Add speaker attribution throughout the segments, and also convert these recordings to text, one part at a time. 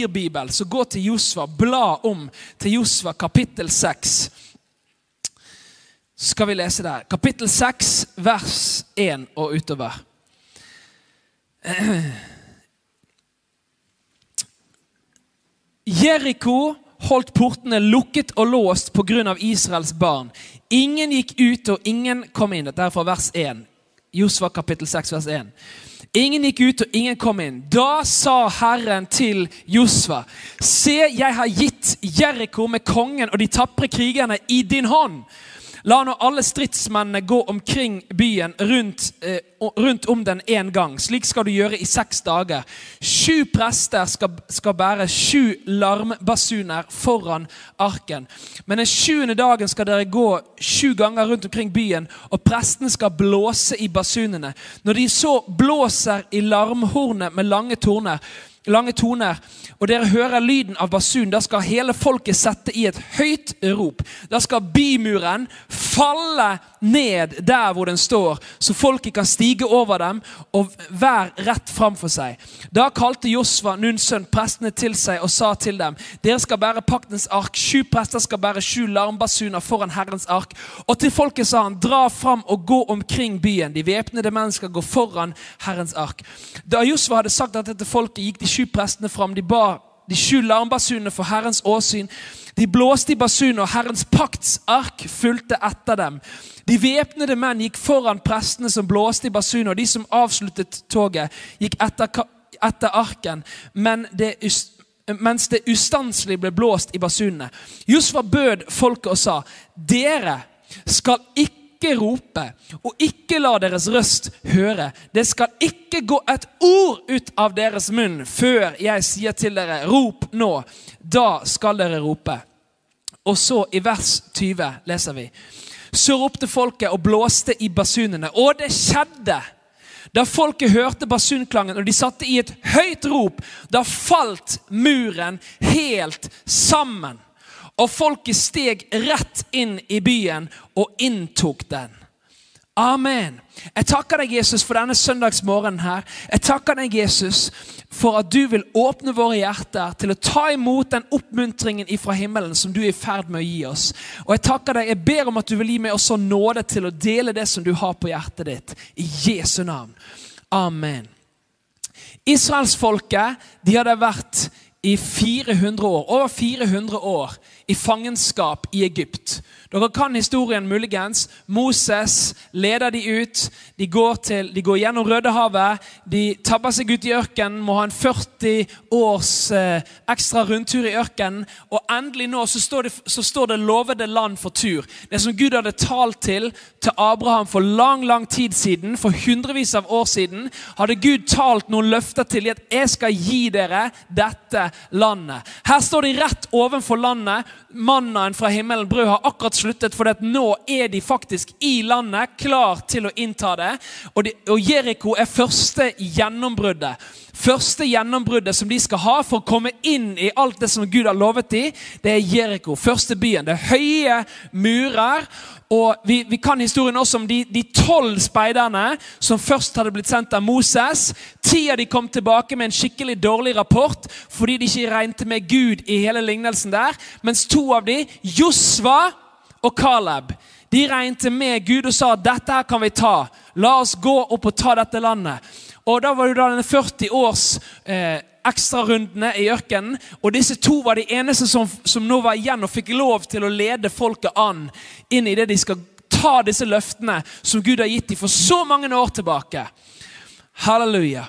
Speaker 1: papirbibel, så gå til Josva. Bla om til Josva kapittel 6. Så skal vi lese der. Kapittel 6, vers 1 og utover. Jeriko holdt portene lukket og låst pga. Israels barn. Ingen gikk ut, og ingen kom inn. Dette er fra vers 1. Josva kapittel 6, vers 1. Ingen gikk ut, og ingen kom inn. Da sa Herren til Josva.: Se, jeg har gitt Jeriko med kongen og de tapre krigerne i din hånd. La nå alle stridsmennene gå omkring byen rundt, eh, rundt om den én gang. Slik skal du gjøre i seks dager. Sju prester skal, skal bære sju larmbasuner foran arken. Men den sjuende dagen skal dere gå sju ganger rundt omkring byen, og prestene skal blåse i basunene. Når de så blåser i larmhornet med lange torner, lange toner, og dere hører lyden av basun, da skal hele folket sette i et høyt rop. Da skal bymuren falle ned der hvor den står, så folket kan stige over dem og være rett framfor seg. Da kalte Josva, Nuns sønn, prestene til seg og sa til dem.: Dere skal bære paktens ark. Sju prester skal bære sju larmbasuner foran Herrens ark. Og til folket sa han, dra fram og gå omkring byen. De væpnede menn skal gå foran Herrens ark. Da Josva hadde sagt dette til folket, gikk de sju prestene fram. De bar de sju larmbasunene for Herrens åsyn. De blåste i basunene, og Herrens paktsark fulgte etter dem. De væpnede menn gikk foran prestene som blåste i basunene, og de som avsluttet toget, gikk etter, etter arken. Men det, mens det ustanselig ble blåst i basunene. Josfa bød folket og sa, dere skal ikke ikke rope og ikke la deres røst høre. Det skal ikke gå et ord ut av deres munn før jeg sier til dere, rop nå. Da skal dere rope. Og så i vers 20 leser vi. Så ropte folket og blåste i basunene, og det skjedde. Da folket hørte basunklangen og de satte i et høyt rop, da falt muren helt sammen. Og folket steg rett inn i byen og inntok den. Amen. Jeg takker deg, Jesus, for denne søndagsmorgenen her. Jeg takker deg, Jesus, for at du vil åpne våre hjerter til å ta imot den oppmuntringen ifra himmelen som du er i ferd med å gi oss. Og Jeg takker deg, jeg ber om at du vil gi meg også nåde til å dele det som du har på hjertet ditt. I Jesu navn. Amen. Israelsfolket de hadde vært i 400 år, over 400 år i fangenskap i Egypt. Dere kan historien muligens. Moses leder de ut. De går, til, de går gjennom Rødehavet. De tabber seg ut i ørkenen, må ha en 40 års eh, ekstra rundtur i ørkenen. Og endelig nå så står, det, så står det lovede land for tur. Det som Gud hadde talt til til Abraham for lang lang tid siden, for hundrevis av år siden, hadde Gud talt noen løfter til at 'jeg skal gi dere dette landet'. Her står de rett ovenfor landet mannaen fra himmelen, brød, har akkurat sluttet, for nå er de faktisk i landet, klar til å innta det. Og, de, og Jeriko er første gjennombruddet. Første gjennombruddet som de skal ha for å komme inn i alt det som Gud har lovet dem, det er Jeriko. Første byen. Det er høye murer. Og vi, vi, kan historien også om de tolv speiderne som først hadde blitt sendt av Moses. Ti av de kom tilbake med en skikkelig dårlig rapport fordi de ikke regnet med Gud i hele lignelsen der. Mens to av de, Josva og Caleb, de regnet med Gud og sa dette her kan vi ta. La oss gå opp og ta dette landet. Og Da var det da denne 40 års eh, ekstrarundene i ørkenen. Og disse to var de eneste som, som nå var igjen og fikk lov til å lede folket an inn i det de skal ta disse løftene som Gud har gitt dem for så mange år tilbake. Halleluja.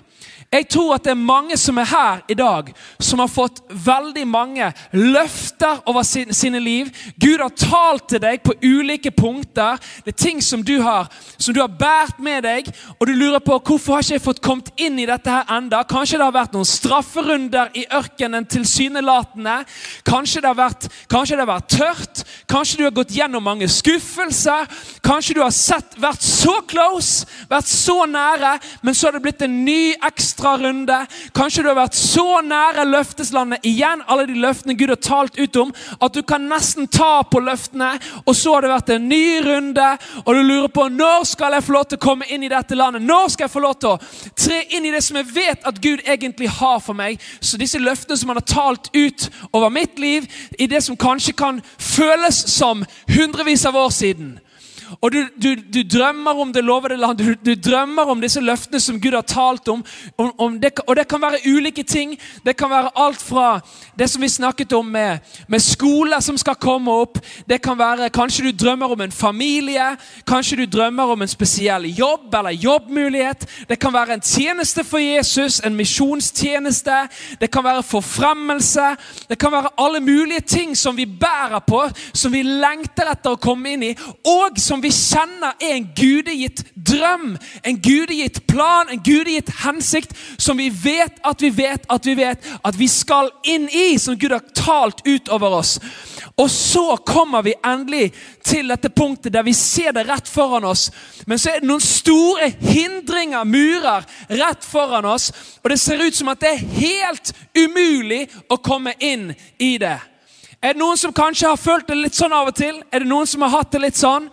Speaker 1: Jeg tror at det er mange som er her i dag, som har fått veldig mange løfter over sin, sine liv. Gud har talt til deg på ulike punkter. Det er ting som du har som du har båret med deg, og du lurer på hvorfor har ikke jeg fått kommet inn i dette her enda? Kanskje det har vært noen strafferunder i ørkenen tilsynelatende. Kanskje det har vært, kanskje det har vært tørt. Kanskje du har gått gjennom mange skuffelser. Kanskje du har sett, vært så close, vært så nære, men så har det blitt en ny ekstra ekstra runde. Kanskje du har vært så nære løfteslandet igjen, alle de løftene Gud har talt ut om, at du kan nesten ta på løftene. Og så har det vært en ny runde, og du lurer på når skal jeg få lov til å komme inn i dette landet. Når skal jeg få lov til å tre inn i det som jeg vet at Gud egentlig har for meg? Så disse løftene som han har talt ut over mitt liv, i det som kanskje kan føles som hundrevis av år siden og du, du, du, drømmer om det lovede land, du, du, drømmer om disse løftene som Gud har talt om. om, om det, og det kan være ulike ting. Det kan være alt fra det som vi snakket om med, med skoler som skal komme opp. Det kan være Kanskje du drømmer om en familie. Kanskje du drømmer om en spesiell jobb eller jobbmulighet. Det kan være en tjeneste for Jesus, en misjonstjeneste. Det kan være forfremmelse. Det kan være alle mulige ting som vi bærer på, som vi lengter etter å komme inn i, og som vi kjenner er en gudegitt drøm, en gudegitt plan, en gudegitt hensikt, som vi vet at vi vet at vi vet at vi skal inn i, som Gud har talt ut over oss. Og så kommer vi endelig til dette punktet der vi ser det rett foran oss. Men så er det noen store hindringer, murer, rett foran oss. Og det ser ut som at det er helt umulig å komme inn i det. Er det noen som kanskje har følt det litt sånn av og til? Er det noen som har hatt det litt sånn?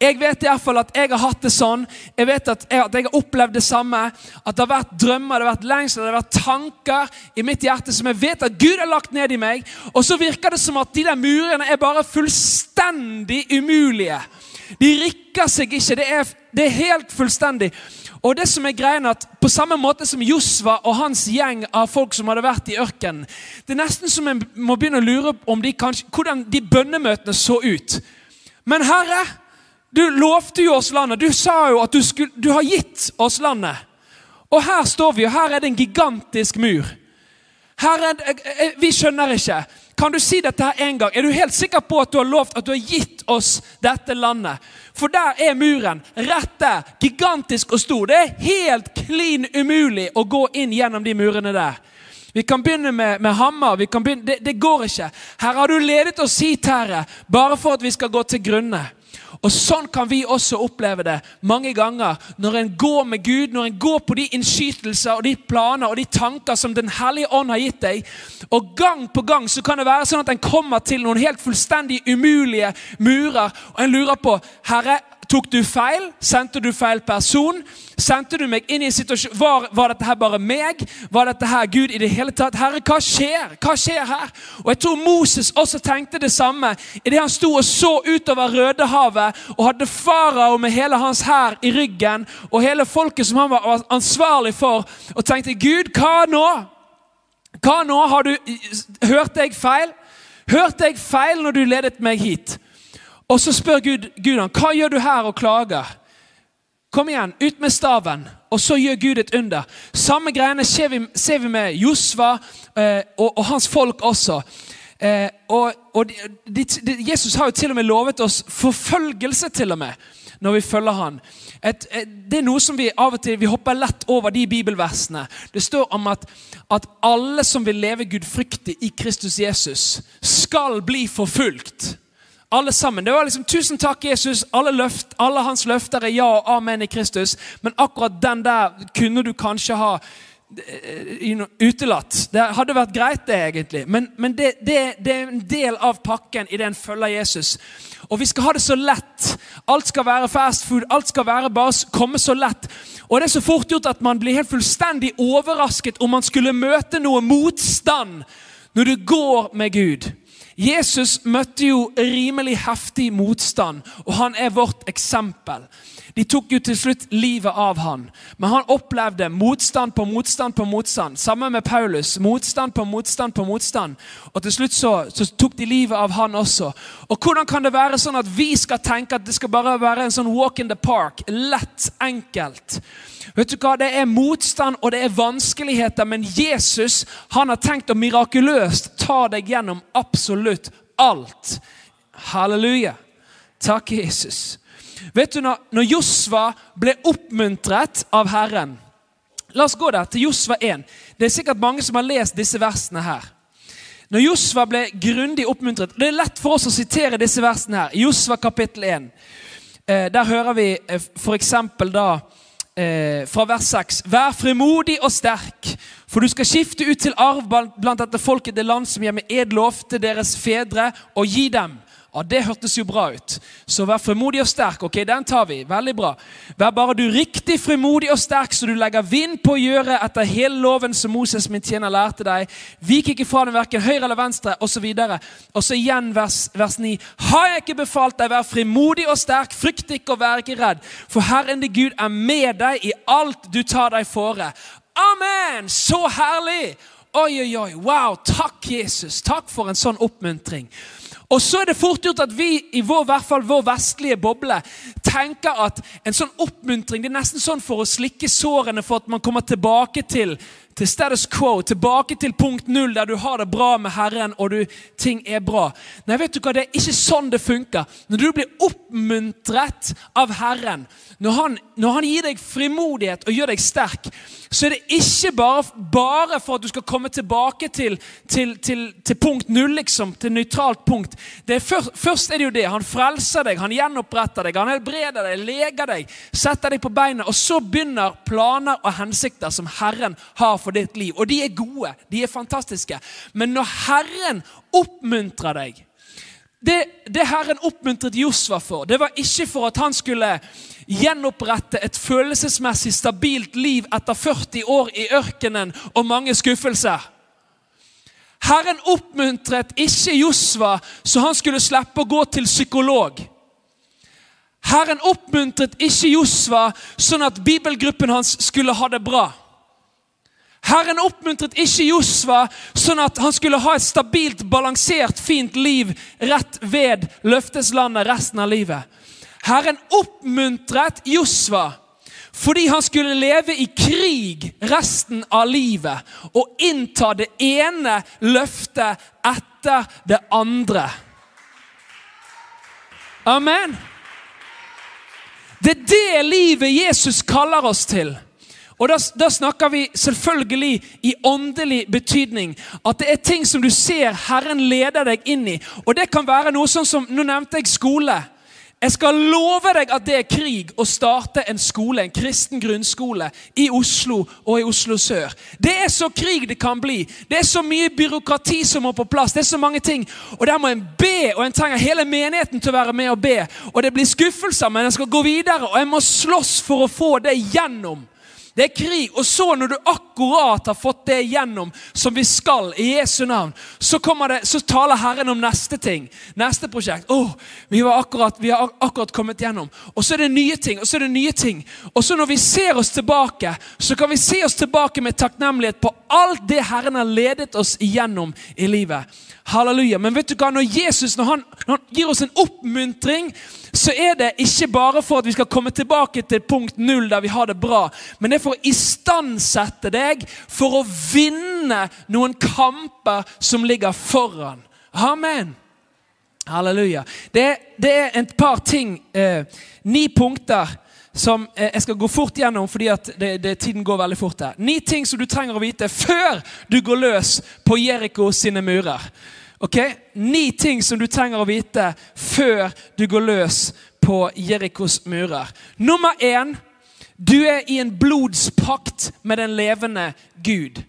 Speaker 1: Jeg vet i hvert fall at jeg har hatt det sånn. Jeg vet at jeg, at jeg, har opplevd det samme. At det har vært drømmer, det har vært lengsel, det har vært tanker i mitt hjerte som jeg vet at Gud har lagt ned i meg. Og så virker det som at de der murene er bare fullstendig umulige. De rikker seg ikke. Det er, det er helt fullstendig. Og det som er greien at På samme måte som Josva og hans gjeng av folk som hadde vært i ørkenen Det er nesten som en må begynne å lure om de kanskje, hvordan de bønnemøtene så ut. Men Herre, du lovte jo oss landet. Du sa jo at du, skulle, du har gitt oss landet. Og her står vi, og her er det en gigantisk mur. Her er, vi skjønner ikke. Kan du si dette her en gang? Er du helt sikker på at du har lovt at du har gitt oss dette landet? For der er muren. Rett der. Gigantisk og stor. Det er helt klin umulig å gå inn gjennom de murene der. Vi kan begynne med, med hammer. Begynne, det, det, går ikke. Her har du ledet oss hit, Herre, bare for at vi skal gå til grunne. Og Sånn kan vi også oppleve det mange ganger når en går med Gud, når en går på de innskytelser og de planer og de tanker som Den hellige ånd har gitt deg. Og Gang på gang så kan det være sånn at en kommer til noen helt fullstendig umulige murer, og en lurer på Herre, Tok du feil? Sendte du feil person? Sendte du meg inn i en situasjon Var, var, dette her bare meg? Var dette her Gud i det hele tatt? Herre, hva skjer? Hva skjer her? Og Jeg tror Moses også tenkte det samme idet han sto og så utover Rødehavet og hadde farao med hele hans hær i ryggen og hele folket som han var ansvarlig for, og tenkte Gud, hva nå? Hva nå? Har du Hørte jeg feil? Hørte jeg feil når du ledet meg hit? Og så spør Gud, Gud han, hva gjør du her og klager? Kom igjen, ut med staven. Og så gjør Gud et under. Samme greiene ser vi, ser vi med Josva eh, og, og, hans folk også. Eh, og, og de, de, Jesus har jo til og med lovet oss forfølgelse til og med når vi følger han. Et, et, det er noe som vi av og til vi hopper lett over de bibelversene. Det står om at, at alle som vil leve gudfryktig i Kristus Jesus, skal bli forfulgt alle sammen. Det var liksom 'Tusen takk, Jesus'. Alle, løft, alle hans løfter er ja og amen i Kristus. Men akkurat den der kunne du kanskje ha uh, utelatt. Det hadde vært greit, det, egentlig. Men, men det, det, det, er en del av pakken i det en følger Jesus. Og vi skal ha det så lett. Alt skal være fast food. Alt skal være bare komme så lett. Og det er så fort gjort at man blir helt fullstendig overrasket om man skulle møte noe motstand når du går med Gud. Jesus møtte jo rimelig heftig motstand, og han er vårt eksempel. De tok jo til slutt livet av han, men han opplevde motstand på motstand på motstand. Sammen med Paulus. Motstand på motstand på motstand. Og til slutt så, så, tok de livet av han også. Og Hvordan kan det være sånn at vi skal tenke at det skal bare være en sånn walk in the park? Lett, enkelt. Vet du hva? Det er motstand og det er vanskeligheter, men Jesus han har tenkt å mirakuløst ta deg gjennom absolutt alt. Halleluja. Takk, Jesus. Vet du, Når, Josva ble oppmuntret av Herren La oss gå der til Josva 1. Det er sikkert mange som har lest disse versene her. Når Josva ble grundig oppmuntret Det er lett for oss å sitere disse versene her. Josva kapittel 1. Eh, der hører vi eh, f.eks. da eh, fra vers 6. Vær frimodig og sterk, for du skal skifte ut til arv blant dette folket det land som jeg med ed lovte deres fedre, og gi dem. Ja, Det hørtes jo bra ut. Så vær frimodig og sterk. Ok, den tar vi. Veldig bra. Vær bare du riktig frimodig og sterk, så du legger vind på å gjøre etter hele loven som Moses min tjener lærte deg. Vik ikke fra den verken høyre eller venstre, osv. Og så igjen vers, vers 9. Har jeg ikke befalt deg, vær frimodig og sterk, frykt ikke og vær ikke redd. For Herren din Gud er med deg i alt du tar deg fore. Amen! Så herlig! Oi, oi, oi. Wow. Takk, Jesus. Takk for en sånn oppmuntring. Og så er det fort gjort at vi i vår, hvert fall vår vestlige boble tenker at en sånn oppmuntring det er nesten sånn for å slikke sårene for at man kommer tilbake til, til status quo, tilbake til punkt null, der du har det bra med Herren og du, ting er bra. Nei, vet du hva, det er ikke sånn det funker. Når du blir oppmuntret av Herren, når han, når han gir deg frimodighet og gjør deg sterk, så er det ikke bare, bare for at du skal komme tilbake til, til, til, til punkt null, liksom, til nøytralt punkt. Er først, først, er det jo det. Han frelser deg, han gjenoppretter deg, han helbreder deg, leger deg, setter deg på beina. Og så begynner planer og hensikter som Herren har for ditt liv. Og de er gode, de er fantastiske. Men når Herren oppmuntrer deg det, det Herren oppmuntret Josva for, det var ikke for at han skulle gjenopprette et følelsesmessig stabilt liv etter 40 år i ørkenen og mange skuffelser. Herren oppmuntret ikke Josva så han skulle slippe å gå til psykolog. Herren oppmuntret ikke Josva sånn at bibelgruppen hans skulle ha det bra. Herren oppmuntret ikke Josva sånn at han skulle ha et stabilt, balansert, fint liv rett ved løfteslandet resten av livet. Herren oppmuntret Josva fordi han skulle leve i krig resten av livet og innta det ene løftet etter det andre. Amen. Det er det livet Jesus kaller oss til. Og da, da, snakker vi selvfølgelig i åndelig betydning. At det er ting som du ser Herren leder deg inn i. Og det kan være noe sånn som Nå nevnte jeg skole. Jeg skal love deg at det er krig å starte en skole, en kristen grunnskole i Oslo og i Oslo sør. Det er så krig det kan bli. Det er så mye byråkrati som må på plass. Det er så mange ting. Og der må en be, og en trenger hele menigheten til å være med og be. Og det blir skuffelser, men en skal gå videre, og en må slåss for å få det gjennom. Det er krig. Og så, når du akkurat har fått det gjennom som vi skal, i Jesu navn, så, det, så taler Herren om neste ting. Neste prosjekt. Oh, vi, vi, har akkurat kommet gjennom. Og så er det nye ting. Og så er det nye ting. Og så når vi ser oss tilbake, så kan vi se oss tilbake med takknemlighet på alt det Herren har ledet oss igjennom i livet. Halleluja. Men vet du hva, når Jesus når han, når han gir oss en oppmuntring så er det ikke bare for at vi skal komme tilbake til punkt null der vi har det bra, men det er for å istandsette deg for å vinne noen kamper som ligger foran. Amen. Halleluja. Det, det er et par ting, eh, ni punkter, som eh, jeg skal gå fort gjennom fordi at det, det, tiden går veldig fort her. Ni ting som du trenger å vite før du går løs på Jeriko sine murer. Ok? Ni ting som du trenger å vite før du går løs på Jerikos murer. Nummer én du er i en blodspakt med den levende Gud.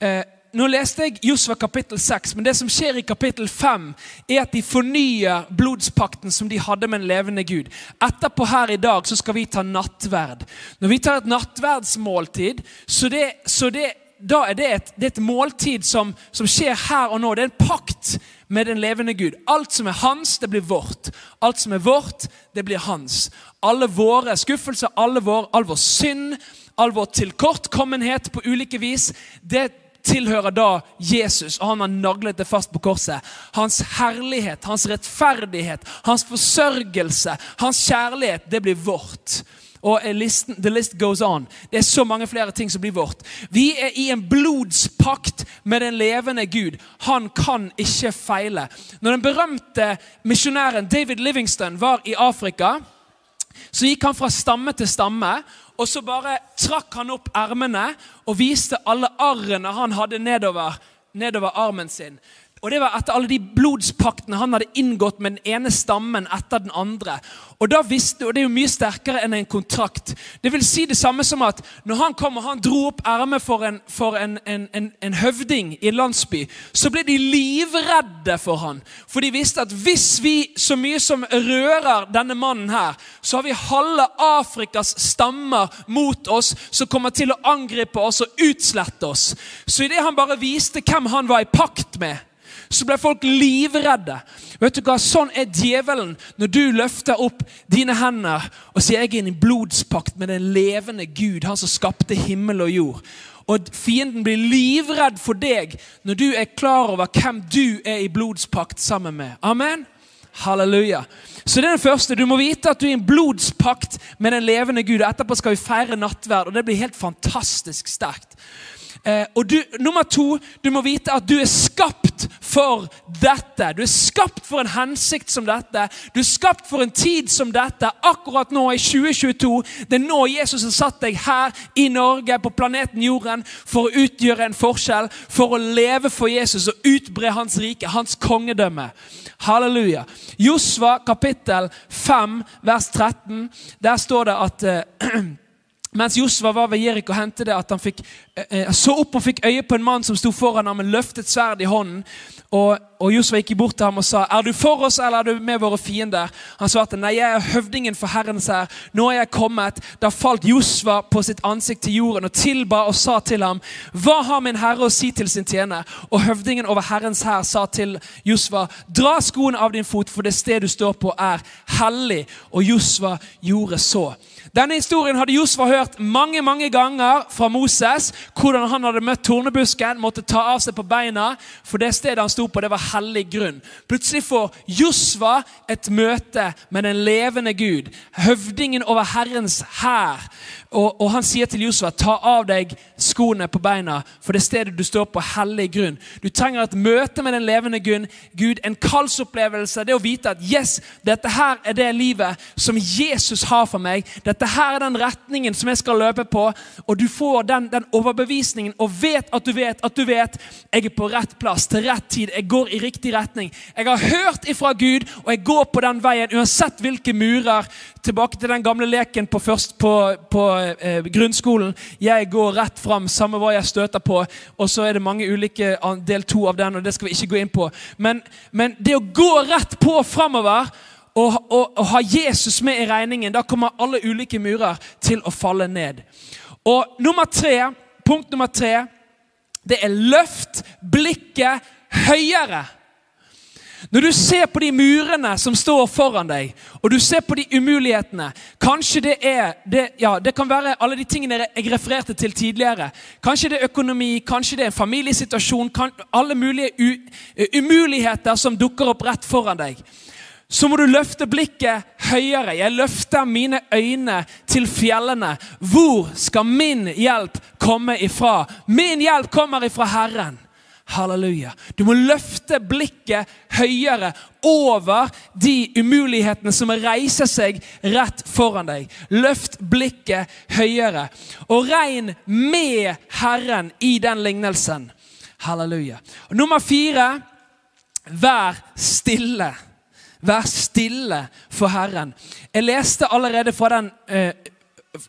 Speaker 1: Eh, nå leste jeg Josva kapittel 6, men det som skjer i kapittel 5, er at de fornyer blodspakten som de hadde med en levende Gud. Etterpå her i dag så skal vi ta nattverd. Når vi tar et nattverdsmåltid, så det, så det da er det et, det er et måltid som, som, skjer her og nå. Det er en pakt med den levende Gud. Alt som er hans, det blir vårt. Alt som er vårt, det blir hans. Alle våre skuffelser, alle vår, all vår synd, all vår tilkortkommenhet på ulike vis, det tilhører da Jesus, og han har naglet det fast på korset. Hans herlighet, hans rettferdighet, hans forsørgelse, hans kjærlighet, det blir vårt. Og listen, the list goes on. Det er så mange flere ting som blir vårt. Vi er i en blodspakt med den levende Gud. Han kan ikke feile. Når den berømte misjonæren David Livingston var i Afrika, så gikk han fra stamme til stamme. Og så bare trakk han opp ermene og viste alle arrene han hadde nedover, nedover armen sin. Og Det var etter alle de blodspaktene han hadde inngått med den ene stammen etter den andre. Og da visste, og Det er jo mye sterkere enn en kontrakt. Det vil si det samme som at når han kom og han dro opp ermet for, en, for en, en, en, høvding i landsby, så ble de livredde for han. For de visste at hvis vi så mye som rører denne mannen her, så har vi halve Afrikas stammer mot oss som kommer til å angripe oss og utslette oss. Så idet han bare viste hvem han var i pakt med, så ble folk livredde. Vet du hva? Sånn er djevelen når du løfter opp dine hender og sier jeg er i blodspakt med den levende Gud, han som skapte himmel og jord. Og fienden blir livredd for deg når du er klar over hvem du er i blodspakt sammen med. Amen? Halleluja. Så det er den første. Du må vite at du er i en blodspakt med den levende Gud. og Etterpå skal vi feire nattverd, og det blir helt fantastisk sterkt. Eh, og du, nummer to, du må vite at du er skapt for dette. Du er skapt for en hensikt som dette. Du er skapt for en tid som dette. Akkurat nå i 2022. Det er nå Jesus har satt deg her i Norge, på planeten Jorden, for å utgjøre en forskjell. For å leve for Jesus og utbre hans rike, hans kongedømme. Halleluja. Josva kapittel 5 vers 13. Der står det at uh, Mens Josva var ved Jeriko, hendte det at han fikk, eh, eh, så opp og fikk øye på en mann som sto foran ham med løftet sverd i hånden. Og, og Josva gikk bort til ham og sa, 'Er du for oss, eller er du med våre fiender?' Han svarte, 'Nei, jeg er høvdingen for Herrens hær. Nå er jeg kommet.' Da falt Josva på sitt ansikt til jorden og tilba og sa til ham, 'Hva har min herre å si til sin tjener?' Og høvdingen over Herrens hær sa til Josva, 'Dra skoene av din fot, for det sted du står på, er hellig.' Og Josva gjorde så. Denne historien hadde Josfa hørt mange mange ganger fra Moses. Hvordan han hadde møtt tornebusken, måtte ta av seg på beina. For det stedet han sto på, det var hellig grunn. Plutselig får Josfa et møte med den levende Gud. Høvdingen over Herrens hær. Og, og, han sier til Josfa, ta av deg skoene på beina, for det stedet du står på, hellig grunn. Du trenger et møte med den levende Gud, en kallsopplevelse. Det å vite at yes, dette her er det livet som Jesus har for meg. Dette her er den retningen som jeg skal løpe på. Og du får den, den overbevisningen og vet at du vet at du vet jeg er på rett plass til rett tid. Jeg går i riktig retning. Jeg har hørt ifra Gud, og jeg går på den veien uansett hvilke murer. Tilbake til den gamle leken på, først, på, på eh, grunnskolen. Jeg går rett fram, samme hva jeg støter på. Og så er det mange ulike del to av den, og det skal vi ikke gå inn på. Men, men det å gå rett på framover og, og, og, ha Jesus med i regningen, da kommer alle ulike murer til å falle ned. Og nummer tre, punkt nummer tre, det er løft blikket høyere. Når du ser på de murene som står foran deg, og du ser på de umulighetene Kanskje det er det, ja, det kan være alle de tingene jeg refererte til tidligere. Kanskje det er økonomi, kanskje det er en familiesituasjon. Kan, alle mulige u, umuligheter som dukker opp rett foran deg. Så må du løfte blikket høyere. Jeg løfter mine øyne til fjellene. Hvor skal min hjelp komme ifra? Min hjelp kommer ifra Herren. Halleluja. Du må løfte blikket høyere over de umulighetene som reiser seg rett foran deg. Løft blikket høyere, og regn med Herren i den lignelsen. Halleluja. Nummer fire vær stille. Vær stille for Herren. Jeg leste allerede fra, den, eh,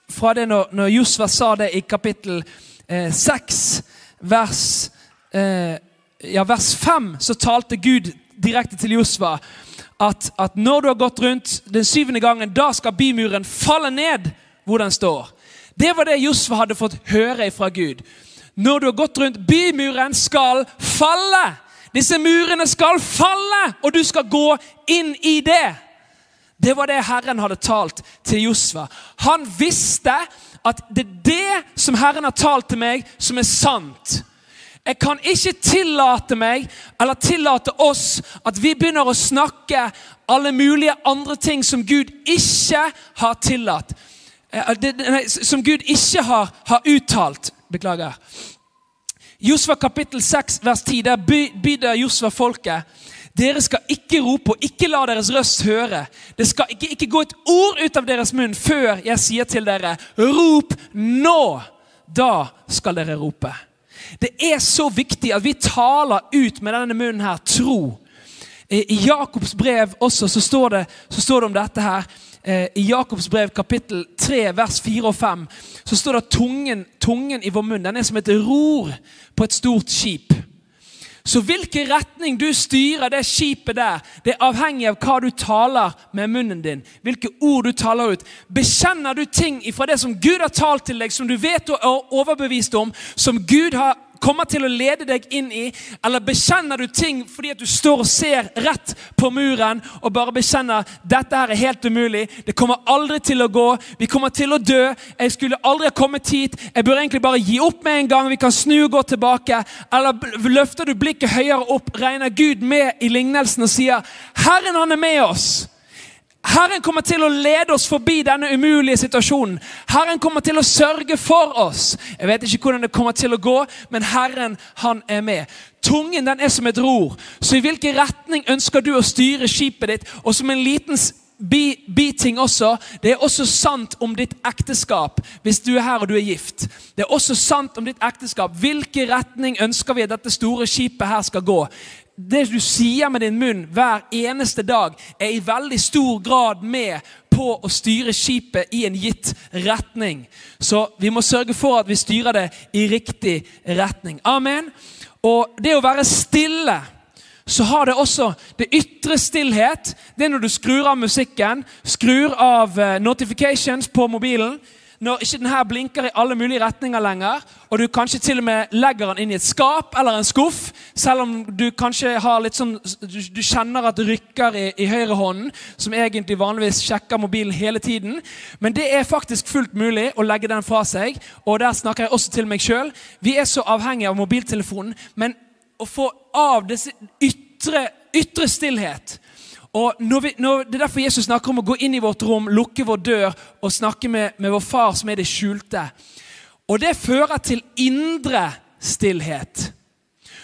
Speaker 1: fra det når, når Josva sa det i kapittel eh, 6, vers eh, ja, vers 5 så talte Gud direkte til Josva at, at, når du har gått rundt den syvende gangen, da skal bymuren falle ned hvor den står. Det var det Josva hadde fått høre fra Gud. Når du har gått rundt, bymuren skal falle. Disse murene skal falle, og du skal gå inn i det. Det var det Herren hadde talt til Josva. Han visste at det er det som Herren har talt til meg, som er sant. Jeg kan ikke tillate meg, eller tillate oss, at vi begynner å snakke alle mulige andre ting som Gud ikke har tillatt. Eh, som Gud ikke har, har uttalt. Beklager. Josva kapittel 6 vers 10, der bidder Josva folket dere skal ikke rope og ikke la deres røst høre. Det skal ikke, ikke gå et ord ut av deres munn før jeg sier til dere, rop nå! Da skal dere rope. Det er så viktig at vi taler ut med denne munnen her tro. I Jakobs brev også så står det, så står det om dette her. Eh, I Jakobs brev kapittel 3 vers 4 og 5 så står det at tungen, tungen i vår munn den er som et ror på et stort skip. Så hvilken retning du styrer det skipet der, det er avhengig av hva du taler med munnen din. Hvilke ord du taler ut. Bekjenner du ting fra det som Gud har talt til deg, som du vet og er overbevist om, som Gud har kommer til å lede deg inn i? Eller bekjenner du ting fordi at du står og ser rett på muren og bare bekjenner dette her er helt umulig, det kommer aldri til å gå, vi kommer til å dø, jeg skulle aldri ha kommet hit, jeg bør egentlig bare gi opp med en gang, vi kan snu og gå tilbake. Eller løfter du blikket høyere opp, regner Gud med i lignelsen og sier Herren, han er med oss. Herren kommer til å lede oss forbi denne umulige situasjonen. Herren kommer til å sørge for oss. Jeg vet ikke hvordan det kommer til å gå, men Herren han er med. Tungen den er som et ror. Så i hvilken retning ønsker du å styre skipet ditt? Og som en liten biting også, Det er også sant om ditt ekteskap hvis du er her og du er gift. Det er også sant om ditt ekteskap. Hvilken retning ønsker vi at dette store skipet her skal gå? Det du sier med din munn hver eneste dag, er i veldig stor grad med på å styre skipet i en gitt retning. Så vi må sørge for at vi styrer det i riktig retning. Amen. Og det å være stille så har det også det ytre stillhet. Det er når du skrur av musikken, skrur av eh, notifications på mobilen når ikke den her blinker i alle mulige retninger lenger, og du kanskje til og med legger den inn i et skap eller en skuff, selv om du kanskje har litt sånn, du, du kjenner at det rykker i, i høyrehånden, som egentlig vanligvis sjekker mobilen hele tiden. Men det er faktisk fullt mulig å legge den fra seg, og der snakker jeg også til meg sjøl. Vi er så avhengige av mobiltelefonen, men å få av disse ytre, ytre stillhet og når vi, når, Det er derfor Jesus snakker om å gå inn i vårt rom, lukke vår dør og snakke med, med vår far som er det skjulte. Og det fører til indre stillhet.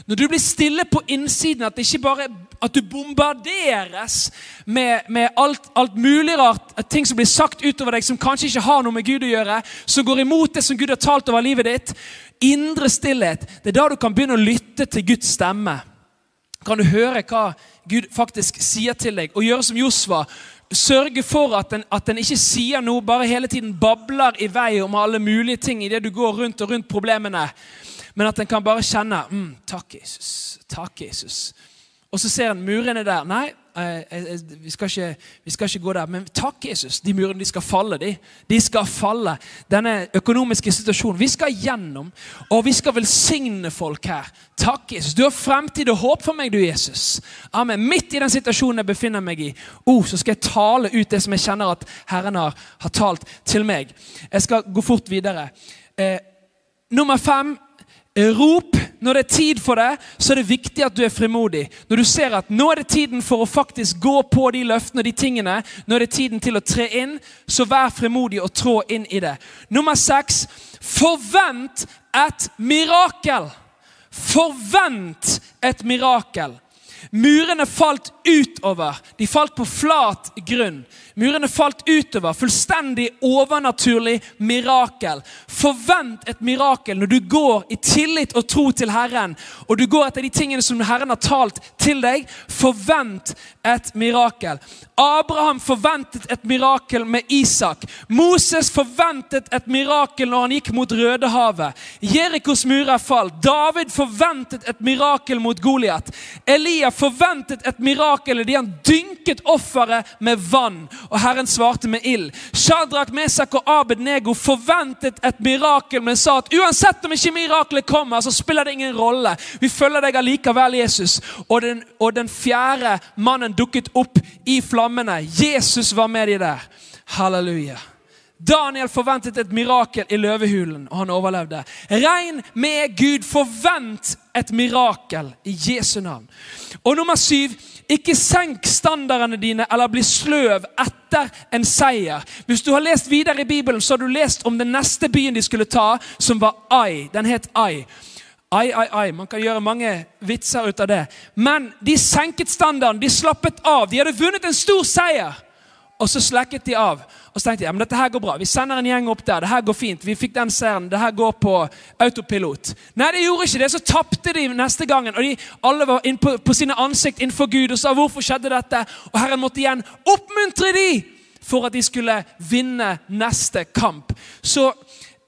Speaker 1: Når du blir stille på innsiden, at det ikke bare at du bombarderes med, med alt, alt, mulig rart, ting som blir sagt utover deg som kanskje ikke har noe med Gud å gjøre, som går imot det som Gud har talt over livet ditt. Indre stillhet. Det er da du kan begynne å lytte til Guds stemme. Kan du høre hva Gud faktisk sier til deg. Og gjøre som Josva. Sørge for at den, at den, ikke sier noe, bare hele tiden babler i vei om alle mulige ting idet du går rundt og rundt problemene. Men at den kan bare kjenne mm, 'Takk, Jesus. Takk, Jesus.' Og så ser han murene der. Nei, Eh, eh, eh, vi skal, ikke, vi skal ikke gå der. Men takk, Jesus. De murene de skal falle. De. de skal falle. Denne økonomiske situasjonen. Vi skal gjennom, og vi skal velsigne folk her. Takk, Jesus. Du har fremtid og håp for meg, du, Jesus. Amen. Midt i den situasjonen jeg befinner meg i, oh, så skal jeg tale ut det som jeg kjenner at Herren har, har talt til meg. Jeg skal gå fort videre. Eh, nummer fem Rop når det er tid for det, så er det viktig at du er frimodig. Når du ser at nå er det tiden for å faktisk gå på de løftene og de tingene, nå er det tiden til å tre inn, så vær frimodig og trå inn i det. Nummer seks forvent et mirakel. Forvent et mirakel. Murene falt utover. De falt på flat grunn. Murene falt utover. Fullstendig overnaturlig mirakel. Forvent et mirakel når du går i tillit og tro til Herren, og du går etter de tingene som Herren har talt til deg. Forvent et mirakel. Abraham forventet et mirakel med Isak. Moses forventet et mirakel når han gikk mot Rødehavet. Jerikos murer falt. David forventet et mirakel mot Goliat. Elia forventet et mirakel idet han dynket offeret med vann, og Herren svarte med ild. Shadrach, Mesak og Abed-Nego forventet et mirakel, men sa at uansett om ikke mirakelet kommer, så spiller det ingen rolle. Vi følger deg allikevel, Jesus. Og den, og den fjerde mannen dukket opp i flammene. Jesus var med de der. Halleluja. Daniel forventet et mirakel i løvehulen, og han overlevde. Regn med Gud. Forvent et mirakel i Jesu navn. Og nummer syv ikke senk standardene dine eller bli sløv etter en seier. Hvis du har lest videre i Bibelen, så har du lest om den neste byen de skulle ta, som var Ai. Den het Ai. Ai, ai, ai. Man kan gjøre mange vitser ut av det. Men de senket standarden, de slappet av. De hadde vunnet en stor seier. Og så slekket de av. Og så tenkte jeg men dette her går bra. Vi sender en gjeng opp der. det her går fint. Vi fikk den serien. Det her går på autopilot. Nei, det gjorde ikke det. Så tapte de neste gangen. Og de alle var på, på sine ansikt innenfor Gud og sa hvorfor skjedde dette? Og Herren måtte igjen oppmuntre de for at de skulle vinne neste kamp. Så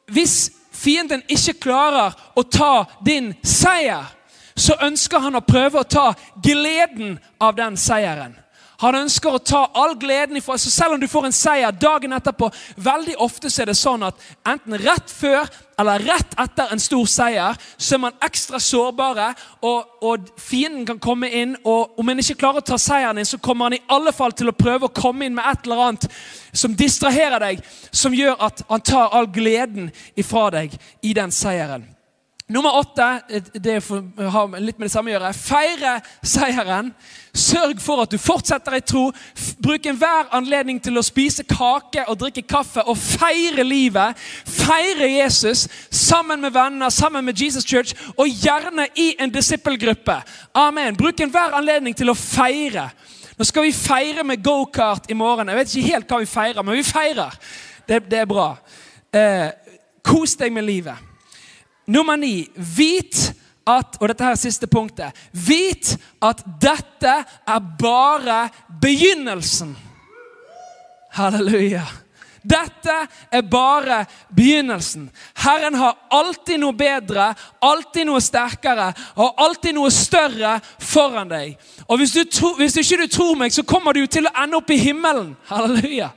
Speaker 1: hvis fienden ikke klarer å ta din seier, så ønsker han å prøve å ta gleden av den seieren. Han ønsker å ta all gleden ifra Så selv om du får en seier dagen etterpå Veldig ofte så er det sånn at enten rett før eller rett etter en stor seier, så er man ekstra sårbare, og, og fienden kan komme inn. og Om en ikke klarer å ta seieren din, så kommer han i alle fall til å prøve å komme inn med et eller annet som distraherer deg, som gjør at han tar all gleden ifra deg i den seieren. Nummer åtte det har litt med det samme å gjøre. Feire seieren. Sørg for at du fortsetter i tro. Bruk enhver anledning til å spise kake og drikke kaffe og feire livet. Feire Jesus sammen med venner, sammen med Jesus Church, og gjerne i en disippelgruppe. Amen. Bruk enhver anledning til å feire. Nå skal vi feire med gokart i morgen. Jeg vet ikke helt hva vi feirer, men vi feirer. Det, det er bra. Eh, kos deg med livet. Nummer ni vit at Og dette her er siste punktet. Vit at dette er bare begynnelsen. Halleluja. Dette er bare begynnelsen. Herren har alltid noe bedre, alltid noe sterkere og alltid noe større foran deg. Og Hvis, du tro, hvis ikke du tror meg, så kommer du til å ende opp i himmelen. Halleluja.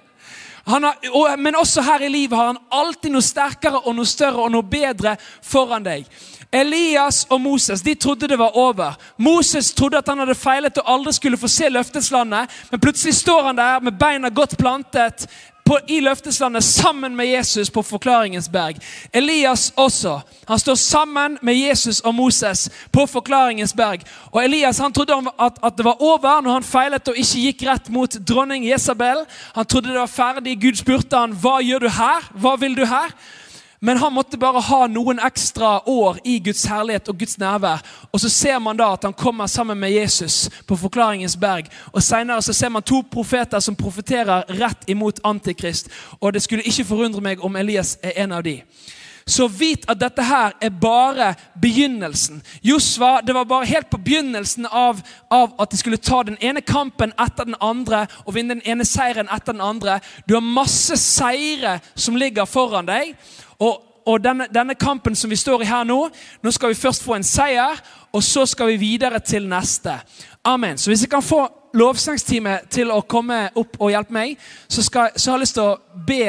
Speaker 1: Har, og, men også her i livet har han alltid noe sterkere og noe større og noe bedre foran deg. Elias og Moses de trodde det var over. Moses trodde at han hadde feilet og aldri skulle få se løfteslandet. Men plutselig står han der med beina godt plantet, på, i løfteslandet sammen med Jesus på Forklaringens berg. Elias også. Han står sammen med Jesus og Moses på Forklaringens berg. Og Elias han trodde at, at det var over når han feilet og ikke gikk rett mot dronning Jesabel. Han trodde det var ferdig. Gud spurte han, hva gjør du her? Hva vil du her? Men han måtte bare ha noen ekstra år i Guds herlighet og Guds nærvær. Og så ser man da at han kommer sammen med Jesus på Forklaringens berg. Og Senere så ser man to profeter som profeterer rett imot Antikrist. Og det skulle ikke forundre meg om Elias er en av de. Så vit at dette her er bare begynnelsen. Josva, Det var bare helt på begynnelsen av, av, at de skulle ta den ene kampen etter den andre og vinne den ene seieren etter den andre. Du har masse seire som ligger foran deg. Og, og denne, denne, kampen som vi står i her nå, nå skal vi først få en seier, og så skal vi videre til neste. Amen. Så hvis jeg kan få lovsangsteamet til å komme opp og hjelpe meg, så, skal, så har jeg lyst til å be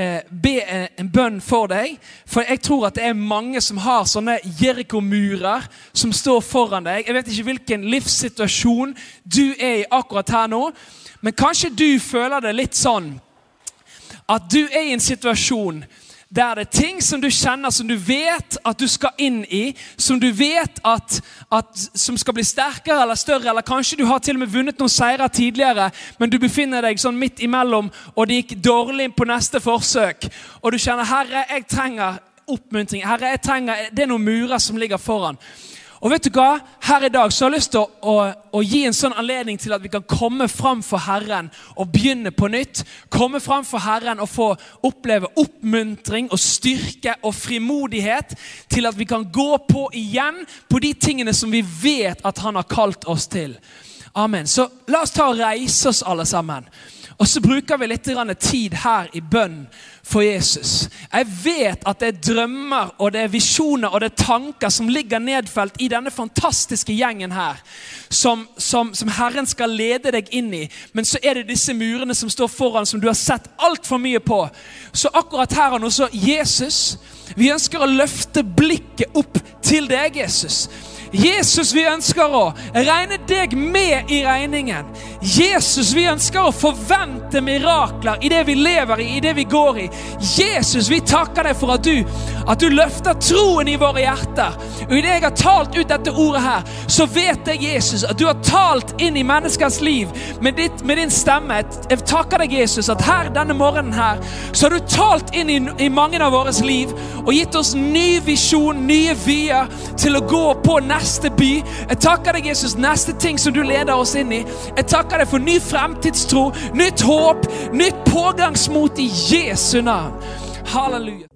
Speaker 1: eh, be en bønn for deg. For jeg tror at det er mange som har sånne Jeriko-murer som står foran deg. Jeg vet ikke hvilken livssituasjon du er i akkurat her nå, men kanskje du føler det litt sånn at du er i en situasjon der det er ting som du kjenner, som du vet at du skal inn i, som du vet at, at som skal bli sterkere eller større, eller kanskje du har til og med vunnet noen seire tidligere, men du befinner deg sånn midt imellom, og det gikk dårlig på neste forsøk, og du kjenner 'Herre, jeg trenger oppmuntring'. Herre, jeg trenger, Det er noen murer som ligger foran. Og vet du hva? Her i dag så har jeg lyst til å, å, å, gi en sånn anledning til at vi kan komme fram for Herren og begynne på nytt. Komme fram for Herren og få oppleve oppmuntring og styrke og frimodighet til at vi kan gå på igjen på de tingene som vi vet at Han har kalt oss til. Amen. Så la oss ta og reise oss, alle sammen. Og så bruker vi litt tid her i bønn for Jesus. Jeg vet at det er drømmer og det er visjoner og det er tanker som ligger nedfelt i denne fantastiske gjengen her, som, som, som Herren skal lede deg inn i. Men så er det disse murene som står foran, som du har sett altfor mye på. Så akkurat her og nå, så Jesus, vi ønsker å løfte blikket opp til deg, Jesus. Jesus, vi ønsker å regne deg med i regningen. Jesus, vi ønsker å forvente mirakler i det vi lever i, i det vi går i. Jesus, vi takker deg for at du, at du løfter troen i våre hjerter. Og idet jeg har talt ut dette ordet her, så vet jeg, Jesus, at du har talt inn i menneskers liv med, ditt, med din stemme. Jeg takker deg, Jesus, at her denne morgenen her, så har du talt inn i, i mange av våres liv og gitt oss ny visjon, nye vyer til å gå på neste neste by. Jeg takker deg, Jesus, neste ting som du leder oss inn i. Jeg takker deg for ny fremtidstro, nytt håp, nytt pågangsmot i Jesu navn. Halleluja.